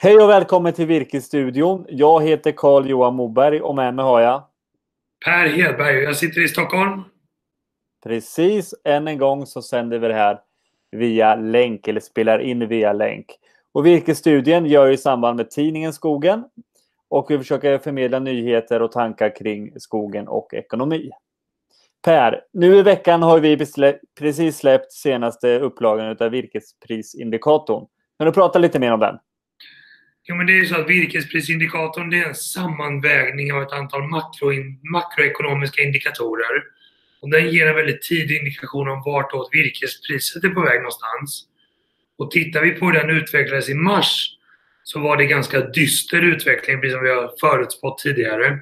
Hej och välkommen till Virkesstudion. Jag heter Carl Johan Moberg och med mig har jag Per Hedberg. Jag sitter i Stockholm. Precis. Än en gång så sänder vi det här via länk eller spelar in via länk. Och Virkesstudien gör i samband med tidningen Skogen. Och vi försöker förmedla nyheter och tankar kring skogen och ekonomi. Per, nu i veckan har vi precis släppt senaste upplagan av virkesprisindikatorn. Kan du prata lite mer om den? Jo, men det är ju så att virkesprisindikatorn det är en sammanvägning av ett antal makro, makroekonomiska indikatorer. Och den ger en väldigt tidig indikation om vartåt virkespriset är på väg någonstans. Och tittar vi på hur den utvecklades i mars så var det ganska dyster utveckling, precis som vi har förutspått tidigare.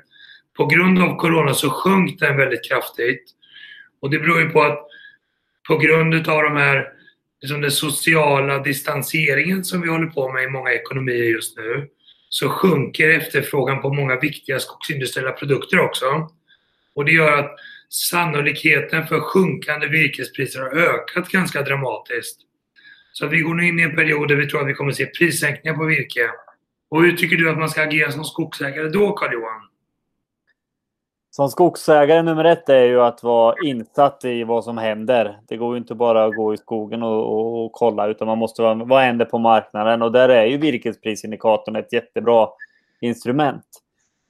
På grund av Corona så sjönk den väldigt kraftigt. Och det beror ju på att på grund av de här liksom den sociala distanseringen som vi håller på med i många ekonomier just nu så sjunker efterfrågan på många viktiga skogsindustriella produkter också. Och det gör att sannolikheten för sjunkande virkespriser har ökat ganska dramatiskt. Så vi går nu in i en period där vi tror att vi kommer att se prissänkningar på virke. Och hur tycker du att man ska agera som skogsägare då, Carl-Johan? Som skogsägare nummer ett är ju att vara insatt i vad som händer. Det går ju inte bara att gå i skogen och, och, och kolla utan man måste vara, vad händer på marknaden och där är ju virkesprisindikatorn ett jättebra instrument.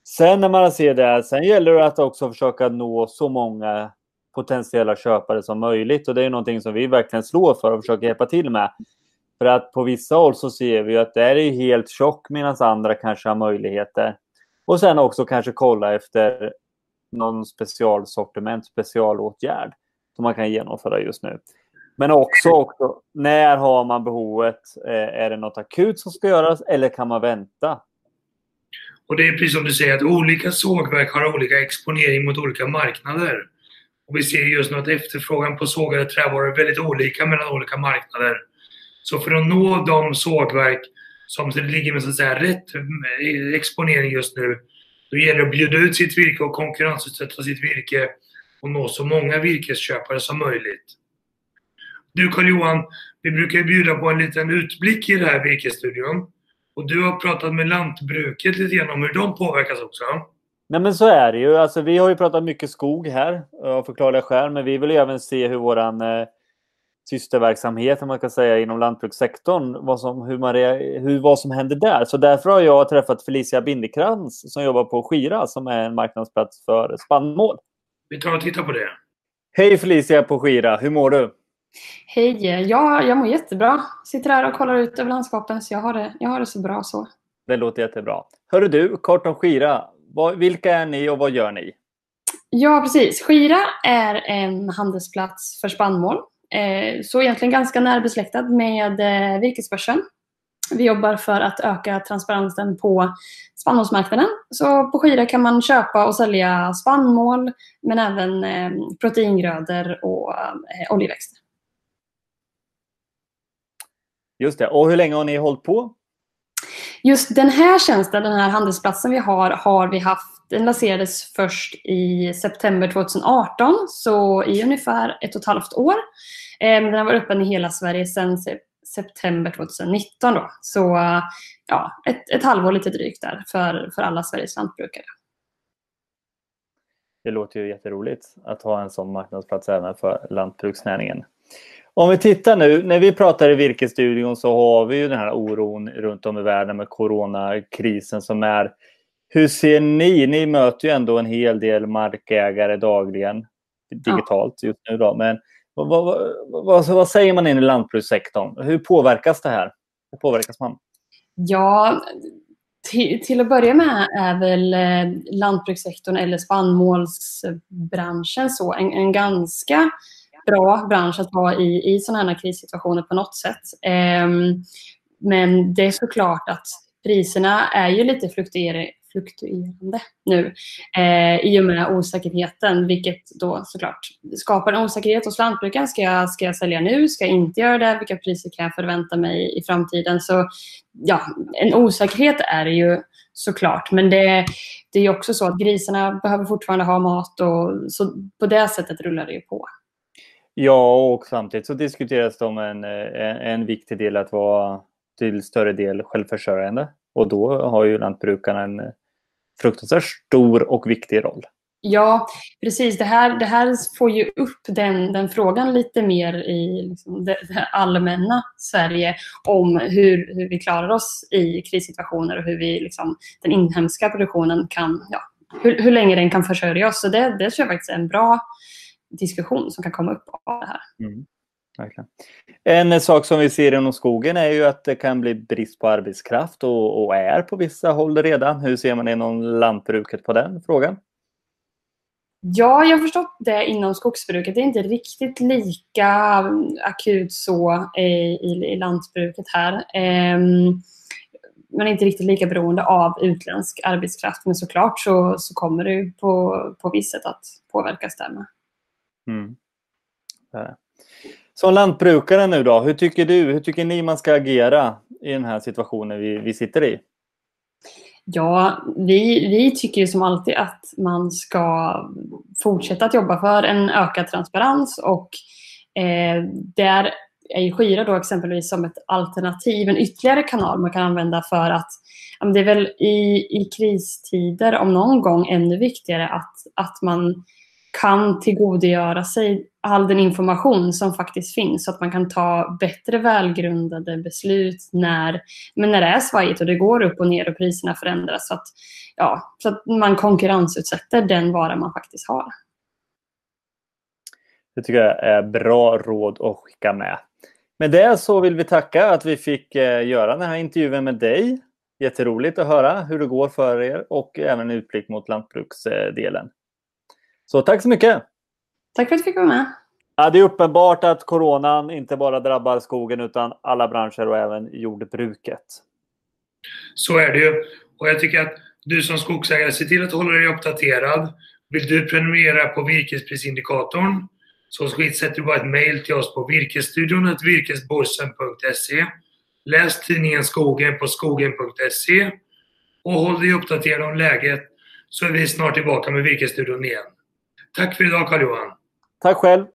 Sen när man ser det, sen gäller det att också försöka nå så många potentiella köpare som möjligt och det är någonting som vi verkligen slår för och försöker hjälpa till med. För att på vissa håll så ser vi att det är helt tjock medan andra kanske har möjligheter. Och sen också kanske kolla efter någon specialsortiment, specialåtgärd som man kan genomföra just nu. Men också, också när har man behovet? Eh, är det något akut som ska göras eller kan man vänta? Och det är precis som du säger att olika sågverk har olika exponering mot olika marknader. Och vi ser just nu att efterfrågan på sågade trävaror är väldigt olika mellan olika marknader. Så för att nå de sågverk som ligger med så att säga, rätt eh, exponering just nu då gäller det att bjuda ut sitt virke och konkurrensutsätta sitt virke och nå så många virkesköpare som möjligt. Du Carl-Johan, vi brukar bjuda på en liten utblick i den här virkesstudion. Och du har pratat med lantbruket lite grann om hur de påverkas också. Nej men så är det ju. Alltså, vi har ju pratat mycket skog här av förklarliga skäl. Men vi vill ju även se hur våran eh, systerverksamhet, om man kan säga, inom lantbrukssektorn, vad som, hur man, hur, vad som händer där. Så därför har jag träffat Felicia Bindekrans som jobbar på Skira som är en marknadsplats för spannmål. Vi tar och tittar på det. Hej Felicia på Skira, hur mår du? Hej, ja, jag mår jättebra. Sitter här och kollar ut över landskapen så jag har det, jag har det så bra så. Det låter jättebra. Hörru du, kort om Skira. Vilka är ni och vad gör ni? Ja, precis. Skira är en handelsplats för spannmål Eh, så egentligen ganska närbesläktad med eh, virkesbörsen. Vi jobbar för att öka transparensen på spannmålsmarknaden. Så på Skira kan man köpa och sälja spannmål men även eh, proteingrödor och eh, oljeväxter. Just det. Och hur länge har ni hållit på? Just den här tjänsten, den här handelsplatsen vi har, har vi haft den lanserades först i september 2018, så i ungefär ett och ett halvt år. Eh, den har varit öppen i hela Sverige sedan september 2019. Då. Så ja, ett, ett halvår lite drygt där för, för alla Sveriges lantbrukare. Det låter ju jätteroligt att ha en sån marknadsplats även för lantbruksnäringen. Om vi tittar nu, när vi pratar i Virkesstudion så har vi ju den här oron runt om i världen med coronakrisen som är hur ser ni? Ni möter ju ändå en hel del markägare dagligen digitalt ja. just nu. Då. Men vad, vad, vad, alltså, vad, säger man in i lantbrukssektorn? Hur påverkas det här? Hur påverkas man? Ja, till, till att börja med är väl eh, lantbrukssektorn eller spannmålsbranschen så en, en ganska bra bransch att vara i, i sådana här krissituationer på något sätt. Ehm, men det är såklart att priserna är ju lite fluktuerande fluktuerande nu eh, i och med osäkerheten, vilket då såklart skapar en osäkerhet hos lantbrukaren. Ska jag, ska jag sälja nu? Ska jag inte göra det? Vilka priser kan jag förvänta mig i framtiden? Så ja, en osäkerhet är det ju såklart, men det, det är också så att grisarna behöver fortfarande ha mat och så på det sättet rullar det ju på. Ja, och samtidigt så diskuteras det om en, en, en viktig del att vara till större del självförsörjande. Och då har ju lantbrukarna en eh, fruktansvärt stor och viktig roll. Ja, precis. Det här, det här får ju upp den, den frågan lite mer i liksom det, det, allmänna Sverige om hur, hur vi klarar oss i krissituationer och hur vi, liksom, den inhemska produktionen kan, ja, hur, hur länge den kan försörja oss. Så det, det tror jag faktiskt är en bra diskussion som kan komma upp av det här. Mm, verkligen. En sak som vi ser inom skogen är ju att det kan bli brist på arbetskraft och, och är på vissa håll redan. Hur ser man inom lantbruket på den frågan? Ja, jag har förstått det inom skogsbruket. Det är inte riktigt lika akut så i, i, i lantbruket här. Um, man är inte riktigt lika beroende av utländsk arbetskraft. Men såklart så, så kommer det på, på visst sätt att påverkas där med. Mm. Som lantbrukare nu då, hur tycker du, hur tycker ni man ska agera i den här situationen vi, vi sitter i? Ja, vi, vi tycker ju som alltid att man ska fortsätta att jobba för en ökad transparens och eh, där är ju Skira då exempelvis som ett alternativ, en ytterligare kanal man kan använda för att det är väl i, i kristider om någon gång ännu viktigare att, att man kan tillgodogöra sig all den information som faktiskt finns så att man kan ta bättre välgrundade beslut när, men när det är svajigt och det går upp och ner och priserna förändras. Så att, ja, så att man konkurrensutsätter den vara man faktiskt har. Det tycker jag är bra råd att skicka med. Med det så vill vi tacka att vi fick eh, göra den här intervjun med dig. Jätteroligt att höra hur det går för er och även utblick mot lantbruksdelen. Så tack så mycket! Tack för att du fick vara med. Ja, det är uppenbart att coronan inte bara drabbar skogen utan alla branscher och även jordbruket. Så är det ju. Och jag tycker att du som skogsägare, se till att hålla dig uppdaterad. Vill du prenumerera på virkesprisindikatorn så sätter du bara ett mail till oss på virkesstudion virkesborsen.se. Läs tidningen Skogen på skogen.se och håll dig uppdaterad om läget så är vi snart tillbaka med Virkesstudion igen. Tack för idag Carl-Johan. Tack själv.